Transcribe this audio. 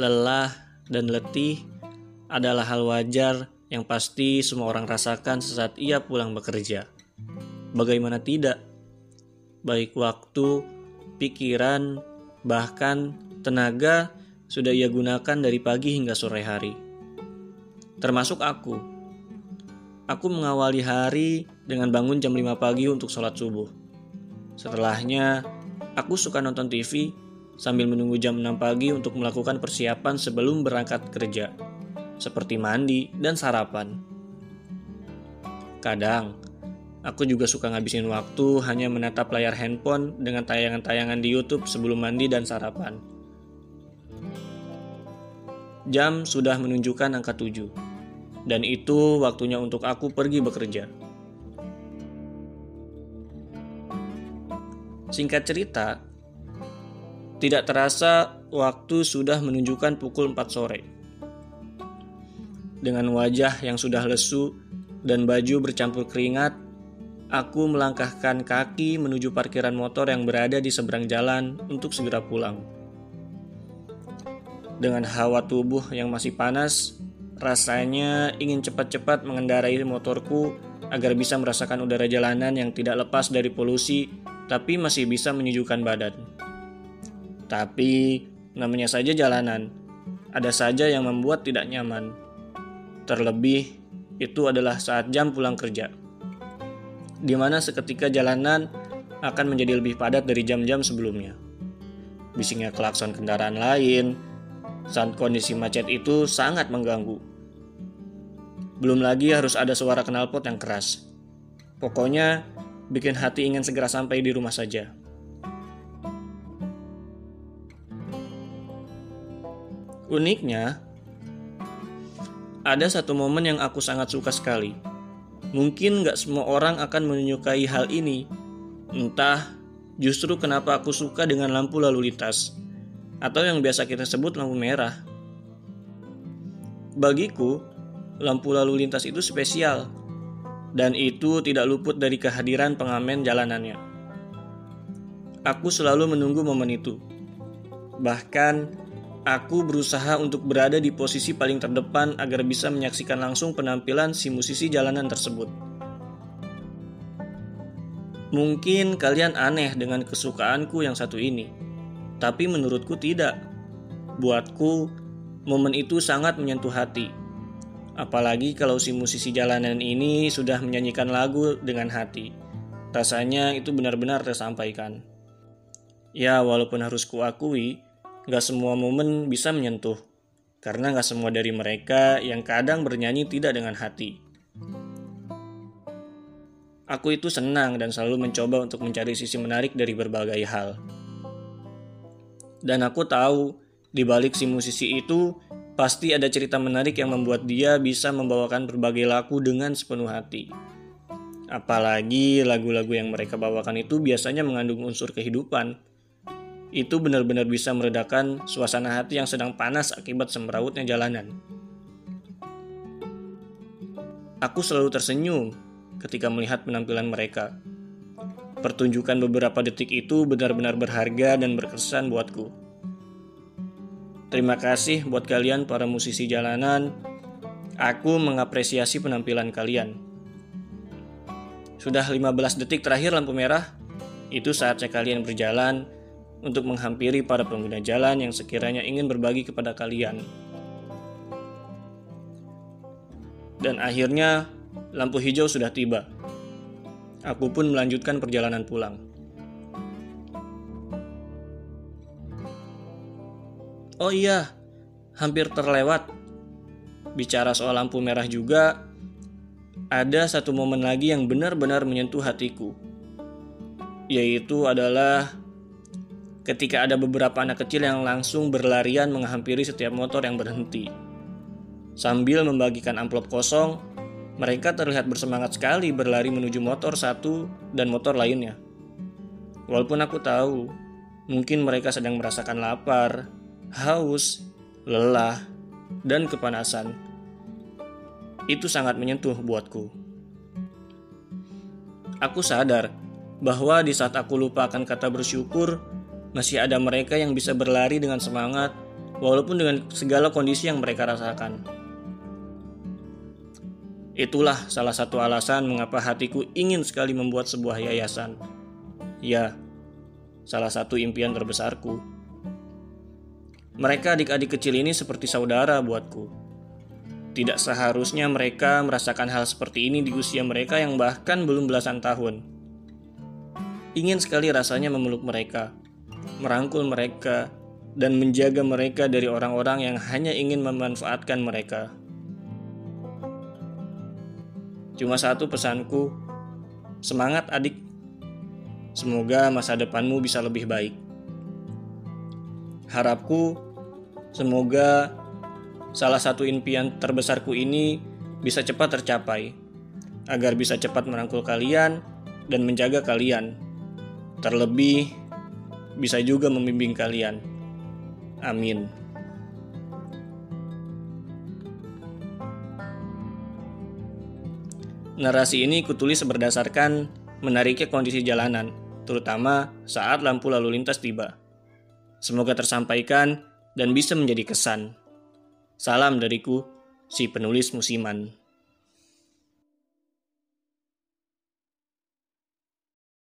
lelah, dan letih adalah hal wajar yang pasti semua orang rasakan sesaat ia pulang bekerja. Bagaimana tidak? Baik waktu, pikiran, bahkan tenaga sudah ia gunakan dari pagi hingga sore hari. Termasuk aku. Aku mengawali hari dengan bangun jam 5 pagi untuk sholat subuh. Setelahnya, aku suka nonton TV sambil menunggu jam 6 pagi untuk melakukan persiapan sebelum berangkat kerja seperti mandi dan sarapan. Kadang, aku juga suka ngabisin waktu hanya menatap layar handphone dengan tayangan-tayangan di YouTube sebelum mandi dan sarapan. Jam sudah menunjukkan angka 7, dan itu waktunya untuk aku pergi bekerja. Singkat cerita, tidak terasa waktu sudah menunjukkan pukul 4 sore. Dengan wajah yang sudah lesu dan baju bercampur keringat, aku melangkahkan kaki menuju parkiran motor yang berada di seberang jalan untuk segera pulang. Dengan hawa tubuh yang masih panas, rasanya ingin cepat-cepat mengendarai motorku agar bisa merasakan udara jalanan yang tidak lepas dari polusi tapi masih bisa menyejukkan badan. Tapi namanya saja jalanan, ada saja yang membuat tidak nyaman. Terlebih, itu adalah saat jam pulang kerja, di mana seketika jalanan akan menjadi lebih padat dari jam-jam sebelumnya. Bisiknya klakson kendaraan lain, saat kondisi macet itu sangat mengganggu. Belum lagi harus ada suara knalpot yang keras. Pokoknya, bikin hati ingin segera sampai di rumah saja. Uniknya, ada satu momen yang aku sangat suka sekali. Mungkin gak semua orang akan menyukai hal ini. Entah justru kenapa aku suka dengan lampu lalu lintas. Atau yang biasa kita sebut lampu merah. Bagiku, lampu lalu lintas itu spesial. Dan itu tidak luput dari kehadiran pengamen jalanannya. Aku selalu menunggu momen itu. Bahkan Aku berusaha untuk berada di posisi paling terdepan agar bisa menyaksikan langsung penampilan si musisi jalanan tersebut. Mungkin kalian aneh dengan kesukaanku yang satu ini, tapi menurutku tidak. Buatku, momen itu sangat menyentuh hati. Apalagi kalau si musisi jalanan ini sudah menyanyikan lagu dengan hati. Rasanya itu benar-benar tersampaikan. Ya, walaupun harus kuakui, Gak semua momen bisa menyentuh, karena gak semua dari mereka yang kadang bernyanyi tidak dengan hati. Aku itu senang dan selalu mencoba untuk mencari sisi menarik dari berbagai hal. Dan aku tahu, di balik si musisi itu, pasti ada cerita menarik yang membuat dia bisa membawakan berbagai lagu dengan sepenuh hati. Apalagi lagu-lagu yang mereka bawakan itu biasanya mengandung unsur kehidupan itu benar-benar bisa meredakan suasana hati yang sedang panas akibat semrawutnya jalanan. Aku selalu tersenyum ketika melihat penampilan mereka. Pertunjukan beberapa detik itu benar-benar berharga dan berkesan buatku. Terima kasih buat kalian para musisi jalanan. Aku mengapresiasi penampilan kalian. Sudah 15 detik terakhir lampu merah. Itu saatnya kalian berjalan untuk menghampiri para pengguna jalan yang sekiranya ingin berbagi kepada kalian. Dan akhirnya, lampu hijau sudah tiba. Aku pun melanjutkan perjalanan pulang. Oh iya, hampir terlewat. Bicara soal lampu merah juga, ada satu momen lagi yang benar-benar menyentuh hatiku, yaitu adalah ketika ada beberapa anak kecil yang langsung berlarian menghampiri setiap motor yang berhenti. Sambil membagikan amplop kosong, mereka terlihat bersemangat sekali berlari menuju motor satu dan motor lainnya. Walaupun aku tahu, mungkin mereka sedang merasakan lapar, haus, lelah, dan kepanasan. Itu sangat menyentuh buatku. Aku sadar bahwa di saat aku lupa akan kata bersyukur, masih ada mereka yang bisa berlari dengan semangat walaupun dengan segala kondisi yang mereka rasakan. Itulah salah satu alasan mengapa hatiku ingin sekali membuat sebuah yayasan. Ya, salah satu impian terbesarku. Mereka adik-adik kecil ini seperti saudara buatku. Tidak seharusnya mereka merasakan hal seperti ini di usia mereka yang bahkan belum belasan tahun. Ingin sekali rasanya memeluk mereka, merangkul mereka, dan menjaga mereka dari orang-orang yang hanya ingin memanfaatkan mereka. Cuma satu pesanku, semangat adik. Semoga masa depanmu bisa lebih baik. Harapku, semoga salah satu impian terbesarku ini bisa cepat tercapai, agar bisa cepat merangkul kalian dan menjaga kalian. Terlebih, bisa juga membimbing kalian. Amin. Narasi ini kutulis berdasarkan menariknya kondisi jalanan, terutama saat lampu lalu lintas tiba. Semoga tersampaikan dan bisa menjadi kesan. Salam dariku, si penulis musiman.